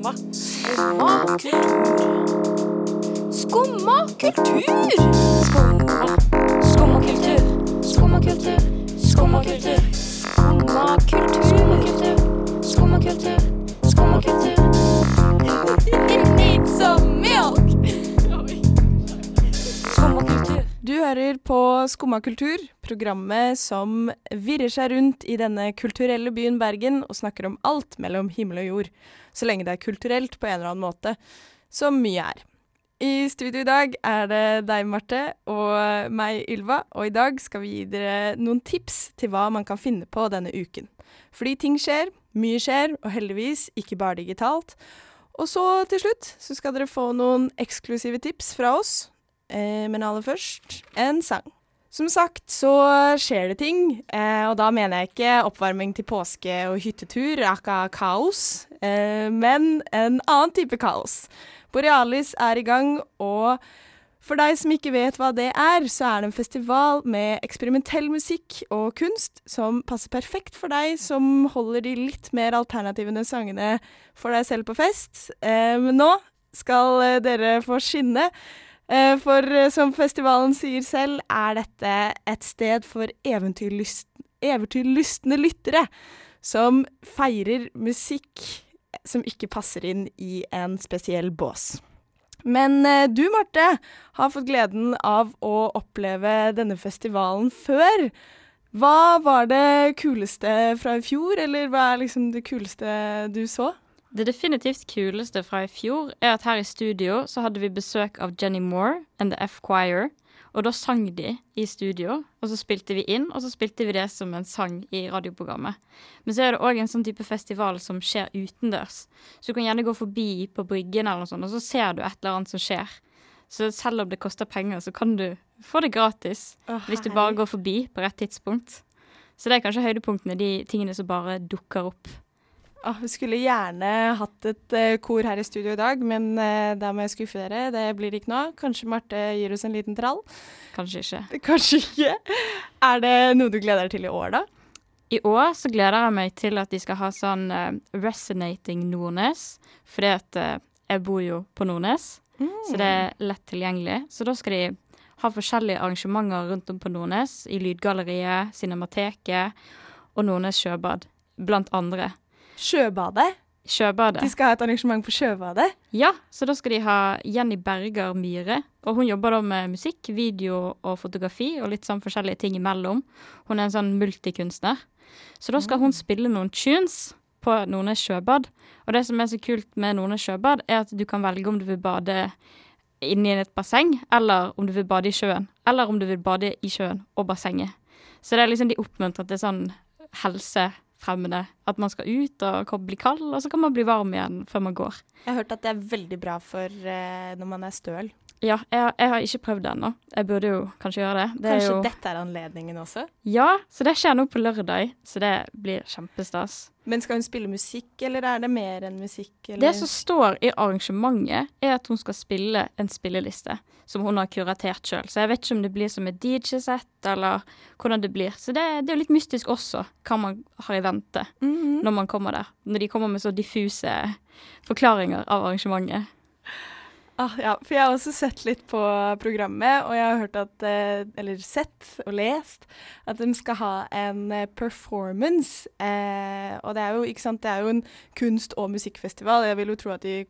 Skumma. Kultur. Skumma kultur. Skumma. Skumma kultur. Skumma kultur. Skumma kultur. Skumma kultur. Skumma kultur. Skumma kultur. It needs some milk. Skumma kultur. Du hører på Skumma kultur, programmet som virrer seg rundt i denne kulturelle byen Bergen og snakker om alt mellom himmel og jord, så lenge det er kulturelt på en eller annen måte, som mye er. I studio i dag er det deg, Marte, og meg, Ylva, og i dag skal vi gi dere noen tips til hva man kan finne på denne uken. Fordi ting skjer, mye skjer, og heldigvis ikke bare digitalt. Og så til slutt så skal dere få noen eksklusive tips fra oss, Eh, men aller først en sang. Som sagt så skjer det ting, eh, og da mener jeg ikke oppvarming til påske og hyttetur, aka kaos, eh, men en annen type kaos. Borealis er i gang, og for deg som ikke vet hva det er, så er det en festival med eksperimentell musikk og kunst som passer perfekt for deg som holder de litt mer alternativene sangene for deg selv på fest. Eh, men nå skal dere få skinne. Eh, For eh, som festivalen sier selv, er dette et sted for eventyrlyst, eventyrlystne lyttere som feirer musikk som ikke passer inn i en spesiell bås. Men eh, du, Marte, har fått gleden av å oppleve denne festivalen før. Hva var det kuleste fra i fjor, eller hva er liksom det kuleste du så? Det definitivt kuleste fra i fjor er at her i studio så hadde vi besøk av Jenny Moore and The F-Choir. Og da sang de i studio, og så spilte vi inn, og så spilte vi det som en sang i radioprogrammet. Men så er det òg en sånn type festival som skjer utendørs. Så du kan gjerne gå forbi på Bryggen eller noe sånt, og så ser du et eller annet som skjer. Så selv om det koster penger, så kan du få det gratis oh, hvis du bare går forbi på rett tidspunkt. Så det er kanskje høydepunktene, de tingene som bare dukker opp. Ah, vi skulle gjerne hatt et uh, kor her i studio i dag, men uh, da må jeg skuffe dere. Det blir ikke noe. Kanskje Marte gir oss en liten trall? Kanskje ikke. Kanskje ikke. Er det noe du gleder deg til i år, da? I år så gleder jeg meg til at de skal ha sånn uh, Resonating Nordnes. Fordi at jeg bor jo på Nordnes, så det er lett tilgjengelig. Så da skal de ha forskjellige arrangementer rundt om på Nordnes. I Lydgalleriet, Cinemateket og Nordnes sjøbad, blant andre. Sjøbadet. Sjøbadet. De skal ha et arrangement på Sjøbadet. Ja, så da skal de ha Jenny Berger Myhre. Og hun jobber da med musikk, video og fotografi og litt sånn forskjellige ting imellom. Hun er en sånn multikunstner. Så da skal hun spille noen tunes på Nordnes sjøbad. Og det som er så kult med Nordnes sjøbad, er at du kan velge om du vil bade inni et basseng, eller om du vil bade i sjøen. Eller om du vil bade i sjøen og bassenget. Så det er liksom de oppmuntrer til sånn helsefremmende. At man skal ut og bli kald, og så kan man bli varm igjen før man går. Jeg har hørt at det er veldig bra for eh, når man er støl. Ja, jeg, jeg har ikke prøvd det ennå. Jeg burde jo kanskje gjøre det. det Kanskje jo, dette er anledningen også? Ja, så det skjer nå på lørdag, så det blir kjempestas. Men skal hun spille musikk, eller er det mer enn musikk? Eller? Det som står i arrangementet, er at hun skal spille en spilleliste som hun har kuratert sjøl. Så jeg vet ikke om det blir som et DJ-sett, eller hvordan det blir. Så det, det er jo litt mystisk også, hva man har i vente Mhm. når man kommer der. Når de kommer med så diffuse forklaringer av arrangementet. Ah, ja, for jeg har også sett litt på programmet, og jeg har hørt at eh, Eller sett og lest at de skal ha en eh, performance. Eh, og det er jo ikke sant, det er jo en kunst- og musikkfestival. Jeg vil jo tro at de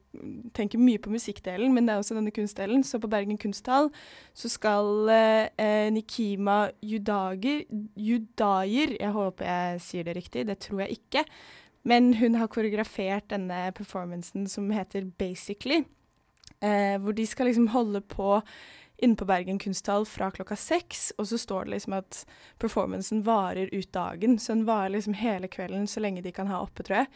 tenker mye på musikkdelen, men det er også denne kunstdelen. Så på Bergen kunsthall så skal eh, eh, Nikima Judager, Jeg håper jeg sier det riktig, det tror jeg ikke. Men hun har koreografert denne performancen som heter Basically. Eh, hvor de skal liksom holde på inne på Bergen kunsthall fra klokka seks, og så står det liksom at performancen varer ut dagen. Så den varer liksom hele kvelden så lenge de kan ha oppe, tror jeg.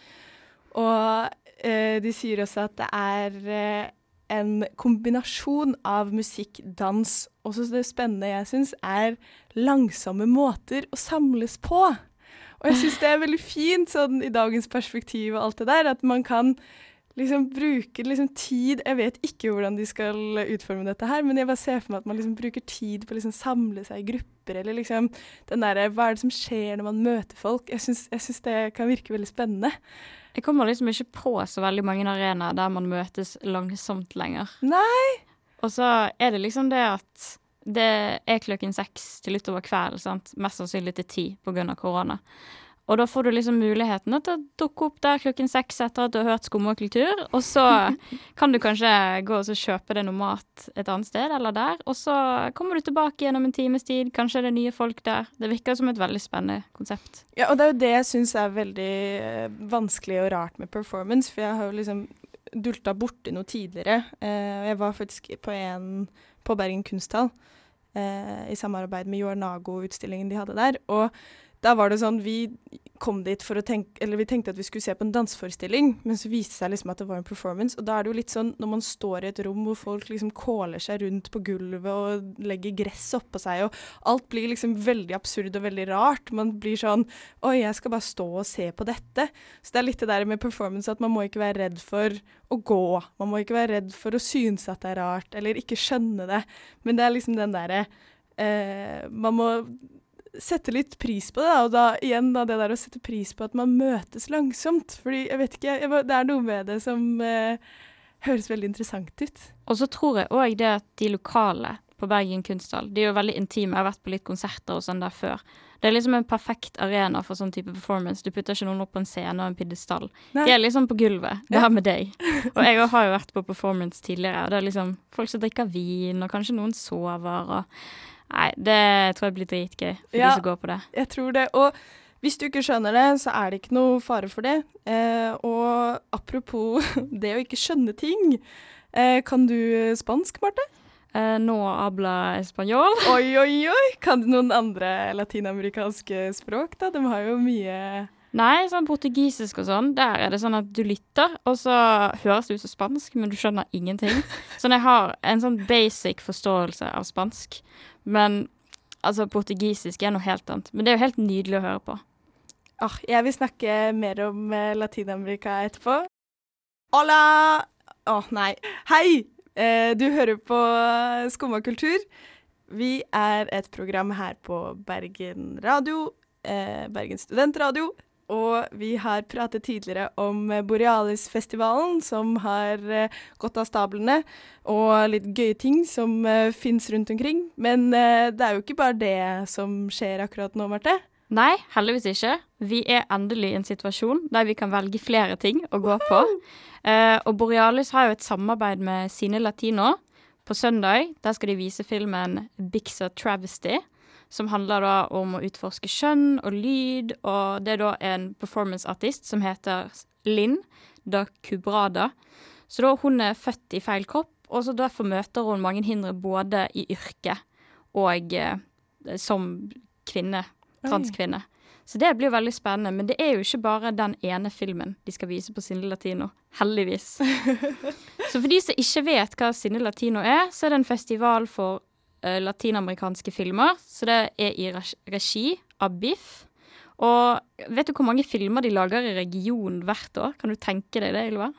Og eh, de sier også at det er eh, en kombinasjon av musikk, dans og så det spennende jeg syns, er langsomme måter å samles på. Og jeg syns det er veldig fint sånn i dagens perspektiv og alt det der, at man kan liksom bruker liksom tid Jeg vet ikke hvordan de skal utforme dette her, men jeg bare ser for meg at man liksom bruker tid på å liksom samle seg i grupper, eller liksom den derre Hva er det som skjer når man møter folk? Jeg syns, det kan virke veldig spennende. Jeg kommer liksom ikke på så veldig mange arenaer der man møtes langsomt lenger. Nei. Og så er det liksom det at det er klokken seks til utover kvelden, sant. Mest sannsynlig til ti av korona. Og da får du liksom muligheten til å dukke opp der klokken seks etter at du har hørt Skum og kultur. Og så kan du kanskje gå og kjøpe deg noe mat et annet sted eller der. Og så kommer du tilbake gjennom en times tid. Kanskje er det nye folk der. Det virker som et veldig spennende konsept. Ja, og det er jo det jeg syns er veldig eh, vanskelig og rart med performance. For jeg har jo liksom dulta borti noe tidligere. Eh, jeg var faktisk på en på Bergen kunsthall eh, i samarbeid med Joar Nago-utstillingen de hadde der. Og da var det sånn Vi kom dit for å tenke Eller vi tenkte at vi skulle se på en danseforestilling, men så viste det seg liksom at det var en performance. Og da er det jo litt sånn når man står i et rom hvor folk liksom kåler seg rundt på gulvet og legger gress oppå seg, og alt blir liksom veldig absurd og veldig rart. Man blir sånn Oi, jeg skal bare stå og se på dette. Så det er litt det der med performance at man må ikke være redd for å gå. Man må ikke være redd for å synes at det er rart, eller ikke skjønne det. Men det er liksom den derre eh, Man må sette litt pris på det. Og da igjen da, det der å sette pris på at man møtes langsomt. Fordi jeg vet ikke, jeg, det er noe med det som eh, høres veldig interessant ut. Og så tror jeg òg det at de lokale på Bergen kunsthall, de er jo veldig intime. Jeg har vært på litt konserter og sånn der før. Det er liksom en perfekt arena for sånn type performance. Du putter ikke noen opp på en scene og en pidestall. De er liksom på gulvet. Det her med deg. Og jeg har jo vært på performance tidligere, og det er liksom folk som drikker vin, og kanskje noen sover. og Nei, det tror jeg blir dritgøy for ja, de som går på det. Jeg tror det. Og hvis du ikke skjønner det, så er det ikke noe fare for det. Eh, og apropos det å ikke skjønne ting. Eh, kan du spansk, Marte? Eh, no habla español. Oi, oi, oi! Kan du noen andre latinamerikanske språk, da? De har jo mye Nei, sånn portugisisk og sånn, der er det sånn at du lytter, og så høres det ut som spansk, men du skjønner ingenting. Sånn jeg har en sånn basic forståelse av spansk, men altså, portugisisk er noe helt annet. Men det er jo helt nydelig å høre på. Ah, jeg vil snakke mer om eh, Latin-Amerika etterpå. Hola! Å, oh, nei. Hei! Eh, du hører på Skumma kultur. Vi er et program her på Bergen Radio, eh, Bergen studentradio, og vi har pratet tidligere om Borealis-festivalen, som har uh, gått av stablene, og litt gøye ting som uh, fins rundt omkring. Men det er jo ikke bare det som skjer akkurat nå, Marte. Nei, heldigvis ikke. Vi er endelig i en situasjon der vi kan velge flere ting å gå på. Uh, og Borealis har jo et samarbeid med Sine Latino. På søndag der skal de vise filmen Bixa Travesty som handler da om å utforske skjønn og lyd. Og det er da en performanceartist som heter Linn da Kubrada. Så da hun er født i feil kropp, og så derfor møter hun mange hindre både i yrket og eh, som kvinne, transkvinne. Så det blir jo veldig spennende. Men det er jo ikke bare den ene filmen de skal vise på Sinne Latino. Heldigvis. så for de som ikke vet hva Sinne Latino er, så er det en festival for latinamerikanske filmer. Så det er i regi av BIFF. Og vet du hvor mange filmer de lager i regionen hvert år? Kan du tenke deg det, Ylva?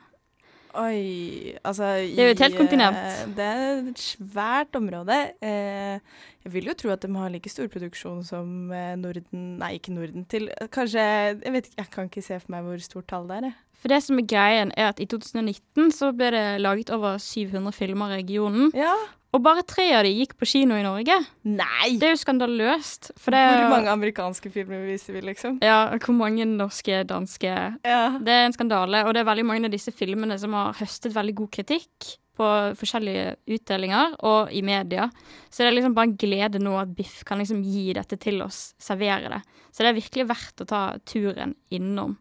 Oi Altså Det er jo et helt kontinent. Eh, det er et svært område. Eh, jeg vil jo tro at de har like stor produksjon som Norden Nei, ikke Norden. Til kanskje Jeg vet ikke, jeg kan ikke se for meg hvor stort tall det er. For det som er greien, er at i 2019 så ble det laget over 700 filmer i regionen. Ja. Og bare tre av de gikk på kino i Norge. Nei! Det er jo skandaløst. hvor jo, mange amerikanske filmer viser vi, liksom? Ja, hvor mange norske, danske ja. Det er en skandale. Og det er veldig mange av disse filmene som har høstet veldig god kritikk på forskjellige utdelinger og i media. Så det er liksom bare en glede nå at Biff kan liksom gi dette til oss, servere det. Så det er virkelig verdt å ta turen innom.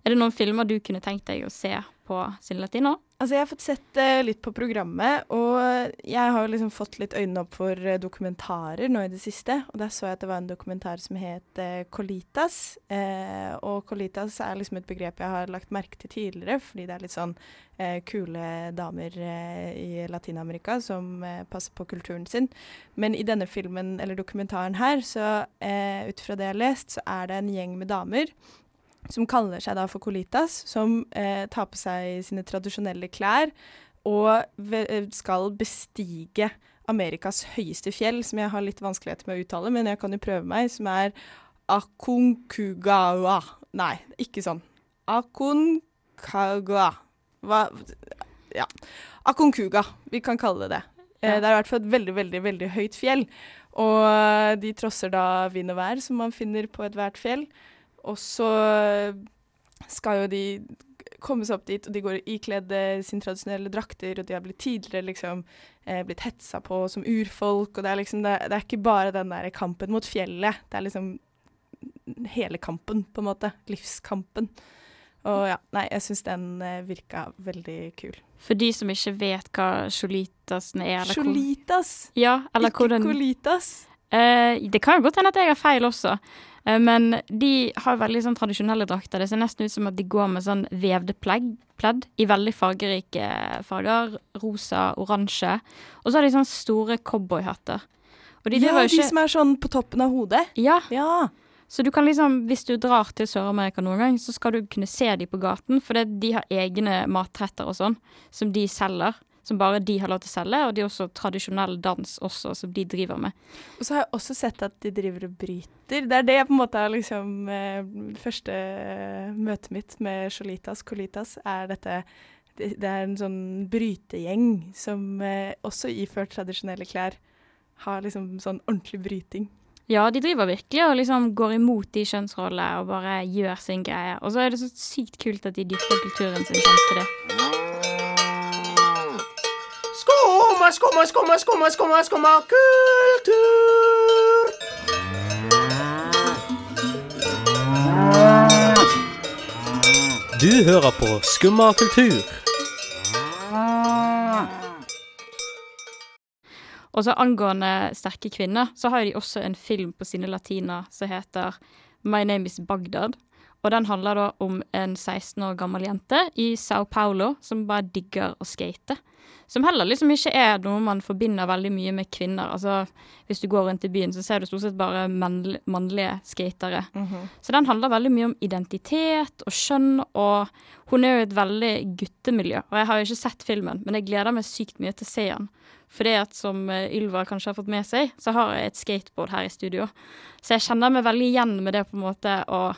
Er det noen filmer du kunne tenkt deg å se på Sin Latino? Altså, jeg har fått sett uh, litt på programmet, og jeg har liksom fått litt øynene opp for uh, dokumentarer nå i det siste. Og der så jeg at det var en dokumentar som het uh, Colitas. og Colitas er liksom et begrep jeg har lagt merke til tidligere, fordi det er litt sånn kule damer i Latin-Amerika som passer på kulturen sin. Men i denne filmen, eller dokumentaren her, så ut fra det jeg har lest, så er det en gjeng med damer som kaller seg da for Colitas, som eh, tar på seg sine tradisjonelle klær og eh, skal bestige Amerikas høyeste fjell, som jeg har litt vanskeligheter med å uttale, men jeg kan jo prøve meg, som er Akunkugawa. Nei, ikke sånn. Aconcagua. Hva Ja. Akunkuga, vi kan kalle det det. Eh, Ja. Det er i hvert fall et veldig, veldig, veldig høyt fjell. Og de trosser da vind og vær, som man finner på ethvert fjell. Og så skal jo de komme seg opp dit, og de går ikledd eh, sine tradisjonelle drakter, og de har blitt tidligere liksom eh, blitt hetsa på som urfolk, og det er liksom det, det er ikke bare den der kampen mot fjellet, det er liksom hele kampen, på en måte. Livskampen. Og ja, nei, jeg syns den eh, virka veldig kul. For de som ikke vet hva Cholitasen er, eller, hvor, Cholitas, ja, eller ikke hvordan. Eh, det kan jo godt hende at jeg har feil også, eh, men de har veldig sånn tradisjonelle drakter. Det ser nesten ut som at de går med sånn vevde pledd, pledd i veldig fargerike farger. Rosa, oransje. Og så har de sånn store cowboyhatter. De Ja, de ikke som er sånn på toppen av hodet. Ja, Ja. så du kan liksom, hvis du drar til Sør-Amerika noen gang, så skal du kunne se de på gaten, for det, de har egne matretter og sånn, som de selger. Som bare de har lov til å selge, og det er også tradisjonell dans også, som de driver med. Og så har jeg også sett at de driver og bryter. Det er det jeg på en måte har liksom eh, Første eh, møtet mitt med Cholitas Colitas er dette det, det er en sånn brytegjeng som eh, også iført tradisjonelle klær har liksom sånn ordentlig bryting. Ja, de driver virkelig og liksom går imot de kjønnsrollene og bare gjør sin greie. Og så er det så sykt kult at de dyrker kulturen sin samtidig. Skumma, skumma, skumma, skumma, skumma, skumma kultur. Du hører på Skumma kultur. Og så angående sterke kvinner, så har de også en film på sine latiner som heter My Name Is Bagdad. Og den handler da om en 16 år gammel jente i Sao Paulo som bare digger å skate. Som heller liksom ikke er noe man forbinder veldig mye med kvinner. Altså, hvis du går rundt i byen, så ser du stort sett bare mannlige skatere. Så den handler veldig mye om identitet og skjønn, og hun er jo et veldig guttemiljø. Og jeg har jo ikke sett filmen, men jeg gleder meg sykt mye til å se den. Fordi at som eh, Ylva kanskje har fått med seg, så har jeg et skateboard her i studio. Så jeg kjenner meg veldig igjen med det på en måte å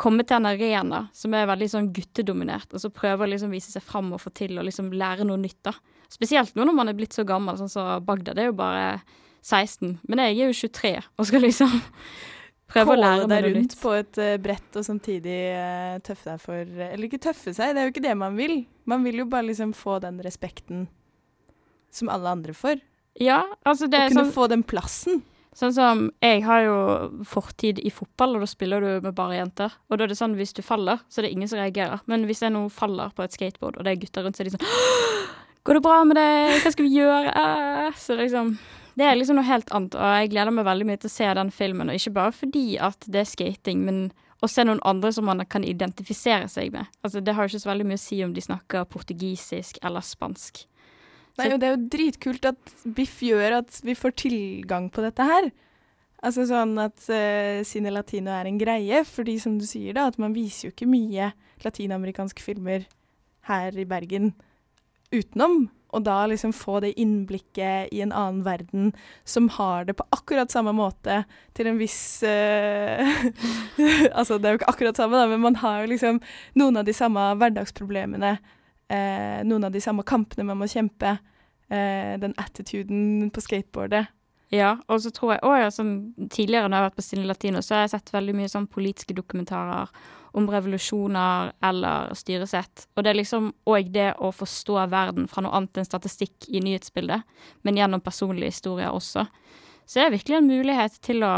komme til en arena som er veldig sånn guttedominert, og så prøve å liksom vise seg fram og få til og liksom lære noe nytt, da. Spesielt nå når man er blitt så gammel, sånn som Bagdad er jo bare 16. Men jeg er jo 23 og skal liksom prøve å lære Kåle meg deg noe rundt nytt. på et eh, brett og samtidig eh, tøffe deg for Eller ikke tøffe seg, det er jo ikke det man vil. Man vil jo bare liksom få den respekten som alle andre får. Ja, altså det Og Å kunne sånn få den plassen. Sånn som Jeg har jo fortid i fotball, og da spiller du med bare jenter. Og da er det sånn hvis du faller, så er det ingen som reagerer. Men hvis jeg nå faller på et skateboard, og det er gutter rundt, så er de sånn Går det bra med deg? Hva skal vi gjøre? Eh, Så liksom Det er liksom noe helt annet, og jeg gleder meg veldig mye til å se den filmen. Og ikke bare fordi at det er skating, men å se noen andre som man kan identifisere seg med. Altså Det har jo ikke så veldig mye å si om de snakker portugisisk eller spansk. Nei, og det er jo dritkult at Biff gjør at vi får tilgang på dette her. Altså sånn at uh, Cine Latino er en greie, fordi som du sier da, at man viser jo ikke mye latinamerikanske filmer her i Bergen utenom. Og da liksom få det innblikket i en annen verden som har det på akkurat samme måte til en viss uh, Altså det er jo ikke akkurat samme, da, men man har jo liksom noen av de samme hverdagsproblemene. Eh, noen av de samme kampene man må kjempe. Eh, den attituden på skateboardet. Ja, og så tror jeg også, ja, som Tidligere når jeg har vært på Stine Latino, så har jeg sett veldig mye sånn politiske dokumentarer om revolusjoner eller styresett. Og det er liksom òg det å forstå verden fra noe annet enn statistikk i nyhetsbildet, men gjennom personlige historier også. Så det er virkelig en mulighet til å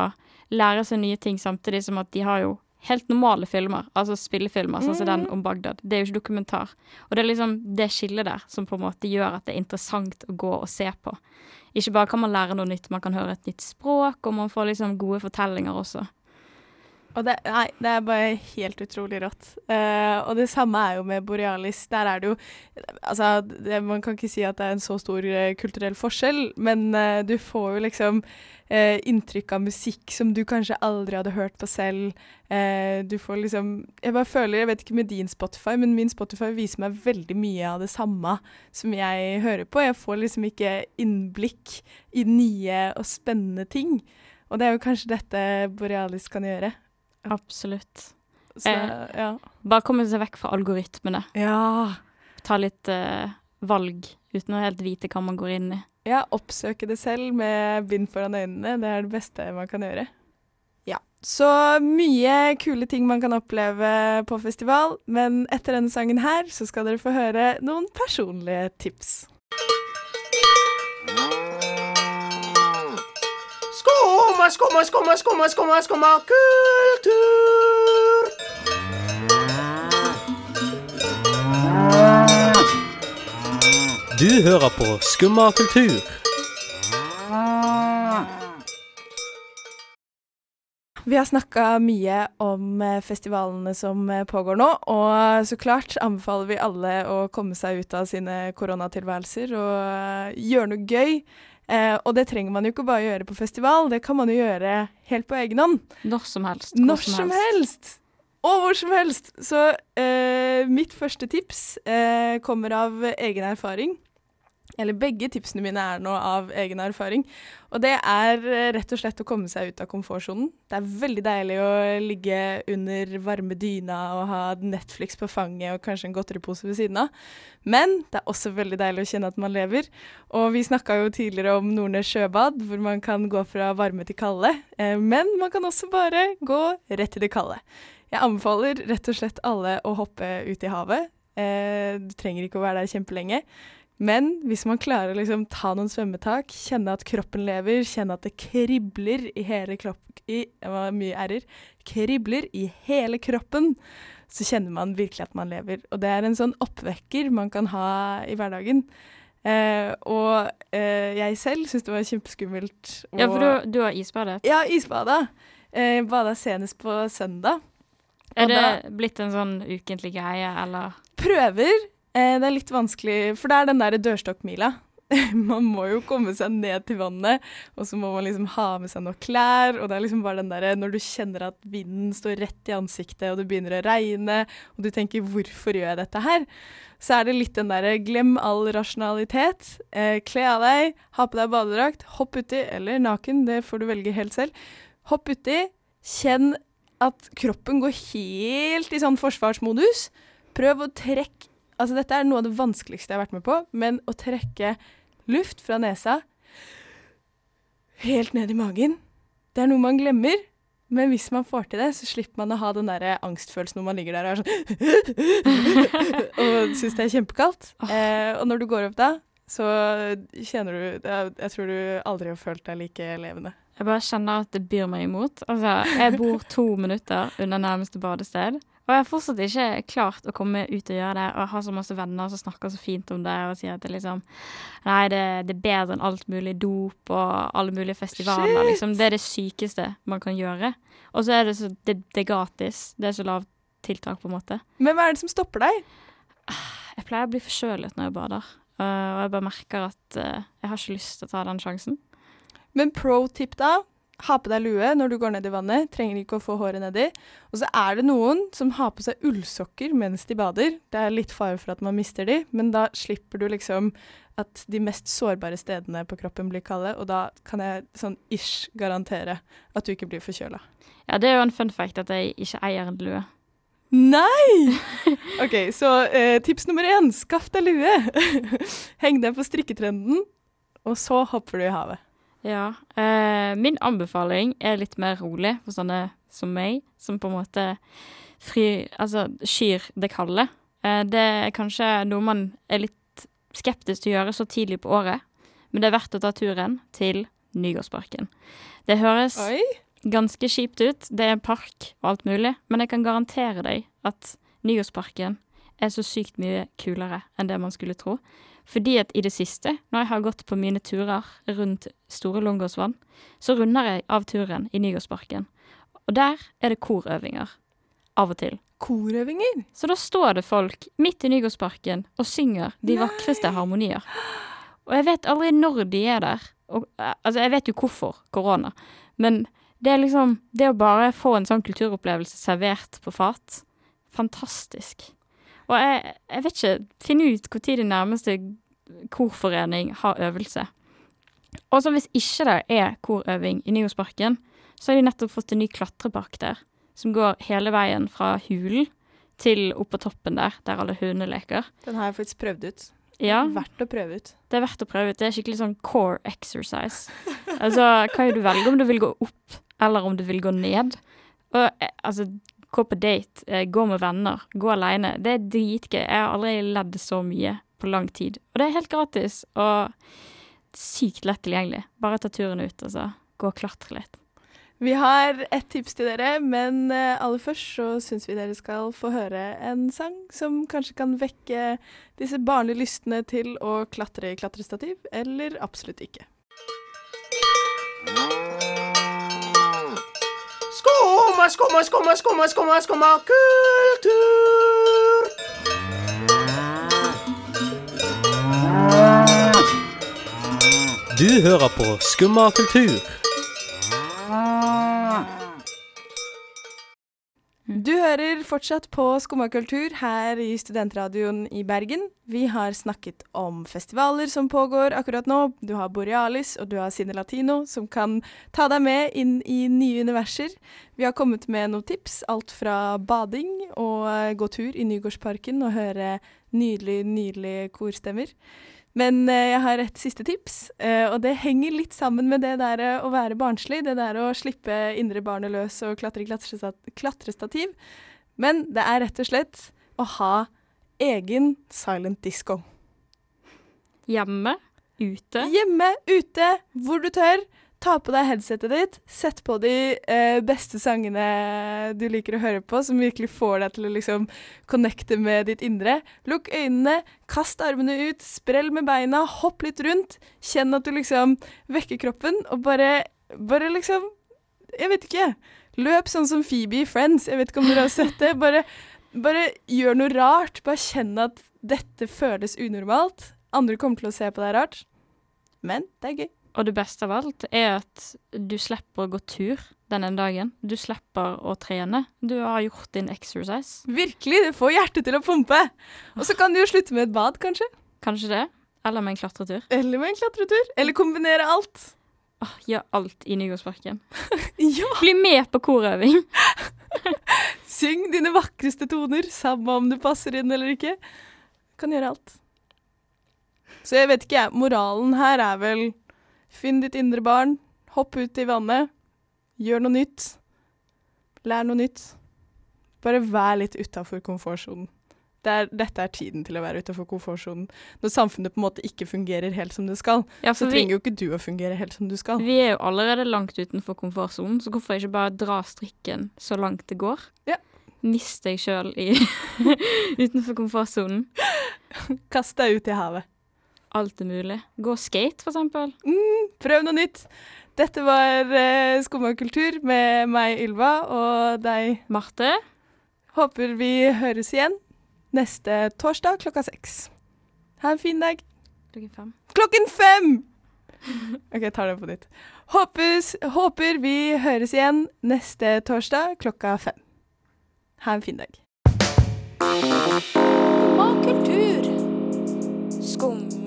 lære seg nye ting, samtidig som at de har jo helt normale filmer, altså spillefilmer, sånn som den om Bagdad. Det er jo ikke dokumentar. Og det er liksom det skillet der som på en måte gjør at det er interessant å gå og se på. Ikke bare kan man lære noe nytt, man kan høre et nytt språk, og man får liksom gode fortellinger også. Og det, nei, det er bare helt utrolig rått. Uh, og det samme er jo med Borealis. Der er det jo Altså, det, man kan ikke si at det er en så stor uh, kulturell forskjell, men uh, du får jo liksom eh, inntrykk av musikk som du kanskje aldri hadde hørt på selv. Eh, du får liksom Jeg bare føler, jeg vet ikke med din Spotify, men min Spotify viser meg veldig mye av det samme som jeg hører på. Jeg får liksom ikke innblikk i nye og spennende ting. Og det er jo kanskje dette Borealis kan gjøre. Absolutt. Så, Eh. ja. Bare komme seg vekk fra algoritmene. ja. Ta litt eh, valg uten å helt vite hva man går inn i. Ja, oppsøke det selv med bind foran øynene. Det er det beste man kan gjøre. Ja. Så mye kule ting man kan oppleve på festival, men etter denne sangen her så skal dere få høre noen personlige tips. Skumma, skumma, skumma, skumma, skumma, skumma kultur. Du hører på Skumma kultur. Vi har snakka mye om eh, festivalene som eh, pågår nå, og så klart anbefaler vi alle å komme seg ut av sine koronatilværelser og eh, gjøre noe gøy. Eh, og det trenger man jo ikke bare gjøre på festival, det kan man jo gjøre helt på egen hånd. Når som helst. hvor Når som helst. Og hvor som helst. Så eh, mitt første tips eh, kommer av egen erfaring. Eller begge tipsene mine er nå av egen erfaring. Og det er eh, rett og slett å komme seg ut av komfortsonen. Det er veldig deilig å ligge under varme dyna og ha Netflix på fanget og kanskje en godteripose ved siden av. Men det er også veldig deilig å kjenne at man lever. Og vi snakka jo tidligere om Nordnes sjøbad, hvor man kan gå fra varme til kalde. Eh, men man kan også bare gå rett til det kalde. Jeg anbefaler rett og slett alle å hoppe ut i havet. Eh, du trenger ikke å være der kjempelenge. Men hvis man klarer å liksom ta noen svømmetak, kjenne at kroppen lever, kjenne at det kribler i hele kroppen mye r-er. Kribler i hele kroppen, så kjenner man virkelig at man lever. Og det er en sånn oppvekker man kan ha i hverdagen. Eh, og eh, jeg selv syns det var kjempeskummelt. Ja, for du, du har isbadet. Ja, isbada. Eh, bada senest på søndag. Er det da- blitt en sånn ukentlig greie, eller? Prøver. Eh, det er litt vanskelig, for det er den der dørstokkmila. man må jo komme seg ned til vannet, og så må man liksom ha med seg noen klær. Og det er liksom bare den derre når du kjenner at vinden står rett i ansiktet, og det begynner å regne, og du tenker 'hvorfor gjør jeg dette her', så er det litt den derre glem all rasjonalitet. Eh, kle av deg, ha på deg badedrakt, hopp uti, eller naken, det får du velge helt selv. Hopp uti, kjenn at kroppen går helt i sånn forsvarsmodus. Prøv å trekke Altså, dette er noe av det vanskeligste jeg har vært med på, men å trekke luft fra nesa helt ned i magen, det er noe man glemmer. Men hvis man får til det, så slipper man å ha den der angstfølelsen når man ligger der og er sånn Og syns det er kjempekaldt. Eh, og når du går opp da, så kjenner du Jeg tror du aldri har følt deg like levende. Jeg bare kjenner at det byr meg imot. Altså, jeg bor to minutter unna nærmeste badested, og jeg har fortsatt ikke klart å komme ut og gjøre det. Og jeg har så masse venner som snakker så fint om det, og sier at det liksom Nei, det, det er bedre enn alt mulig dop og alle mulige festivaler, liksom. Det er det sykeste man kan gjøre. Og så er det så Det, det er gratis. Det er så lavt tiltak, på en måte. Men hva er det som stopper deg? Jeg pleier å bli forkjølet når jeg bader, og jeg bare merker at uh, jeg har ikke lyst til å ta den sjansen. Men pro tip da, ha på deg lue når du går ned i vannet. Trenger ikke å få håret nedi. Og så er det noen som har på seg ullsokker mens de bader. Det er litt fare for at man mister de, men da slipper du liksom at de mest sårbare stedene på kroppen blir kalde, og da kan jeg sånn ish garantere at du ikke blir forkjøla. Ja, det er jo en fun fact at jeg ikke eier en lue. Nei! OK, så eh, tips nummer én, skaff deg lue. Heng deg på strikketrenden, og så hopper du i havet. Ja. Eh, min anbefaling er litt mer rolig for sånne som meg, som på en måte fri, altså, skyr det kalde. Eh, det er kanskje noe man er litt skeptisk til å gjøre så tidlig på året, men det er verdt å ta turen til Nygårdsparken. Det høres Oi! ganske kjipt ut, det er park og alt mulig, men jeg kan garantere deg at Nygårdsparken er så sykt mye kulere enn det man skulle tro. Fordi at i det siste, når jeg har gått på mine turer rundt Store Långårdsvann, så runder jeg av turen i Nygårdsparken. Og der er det korøvinger. Av og til. Korøvinger. Så da står det folk midt i Nygårdsparken og synger de Nei. vakreste harmonier. Og jeg vet aldri når de er der. Og, eh, altså, jeg vet jo hvorfor korona, men det er liksom Det å bare få en sånn kulturopplevelse servert på fat, fantastisk. Og jeg, jeg vet ikke Finne ut når de nærmeste korforening har øvelse. Og så hvis ikke det er korøving i Nygårdsparken, så har de nettopp fått en ny klatrepark der, som går hele veien fra hulen til opp på toppen der, der alle hundene leker. Den har jeg faktisk prøvd ut. Ja, Verdt å prøve ut. det er verdt å prøve ut. Det er skikkelig sånn core exercise. Altså, hva gjør du velge om du vil gå opp, eller om du vil gå ned. Og eh, altså, gå på date, eh, gå med venner, gå alene. Det er dritgøy. Jeg har aldri ledd så mye på lang tid. Og det er helt gratis, og sykt lett tilgjengelig. Bare ta turen ut, og så gå og klatre litt. Vi har et tips til dere, men eh, aller først så syns vi dere skal få høre en sang som kanskje kan vekke disse barnlige lystne til å klatre i klatrestativ, eller absolutt ikke. Skumma, skumma, skumma, skumma, skumma, kultur. Du hører på Skumma kultur. Du hører fortsatt på Skumma kultur her i Studentradioen i Bergen. Vi har snakket om festivaler som pågår akkurat nå. Du har Borealis og du har Cine Latino, som kan ta deg med inn i nye universer. Vi har kommet med noen tips, alt fra bading og gå tur i Nygårdsparken og høre nydelig, nydelige korstemmer. Men eh, jeg har et siste tips, eh, og det henger litt sammen med det der eh, å være barnslig. Det der å slippe indre barnet løs og klatre i klatresta- klatrestativ. Men det er rett og slett å ha egen silent disco. Hjemme, ute. Hjemme, ute, hvor du tør. Ta på deg headsetet ditt, sett på de eh, beste sangene du liker å høre på, som virkelig får deg til å liksom connecte med ditt indre. Lukk øynene, kast armene ut, sprell med beina, hopp litt rundt. Kjenn at du liksom vekker kroppen, og bare, bare liksom Jeg vet ikke. Løp sånn som Phoebe i Friends. Jeg vet ikke om dere har sett det. Bare, bare gjør noe rart. Bare kjenn at dette føles unormalt. Andre kommer til å se på deg rart. Men det er gøy. Og det beste av alt er at du slipper å gå tur den ene dagen. Du slipper å trene. Du har gjort din exercise. Virkelig, det får hjertet til å pumpe. Og så kan du jo slutte med et bad, kanskje. Kanskje det. Eller med en klatretur. Eller med en klatretur. Eller kombinere alt. Åh, gjør alt i Nygårdsparken. Ja! Bli med på korøving. Syng dine vakreste toner, samme om du passer inn eller ikke. Kan gjøre alt. Så jeg vet ikke, jeg. Moralen her er vel finn ditt indre barn, hopp ut i vannet, gjør noe nytt. Lær noe nytt. Bare vær litt utafor komfortsonen. Det er, dette er tiden til å være utafor komfortsonen. Når samfunnet på en måte ikke fungerer helt som det skal, Ja, så trenger vi, jo ikke du å fungere helt som du skal. vi er jo allerede langt utenfor komfortsonen, så hvorfor ikke bare dra strikken så langt det går? Ja. Nist deg sjøl utenfor komfortsonen. Kast deg ut i havet. Alt er mulig. Gå skate, for eksempel. Prøv noe nytt. Dette var uh, Skumma kultur med meg, Ylva, og deg. Marte, Håper vi høres igjen neste torsdag klokka seks. Ha en fin dag. klokken fem. Klokken fem! OK, jeg tar det på nytt. Håpes, håper vi høres igjen neste torsdag klokka fem. Ha en fin dag. Skumma kultur.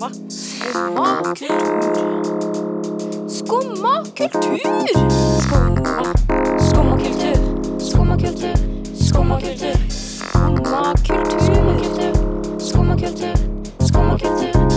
Skumma kultur. Skumma kultur. Skumma kultur. Skumma kultur. Skumma kultur. Skumma kultur. Skumma kultur.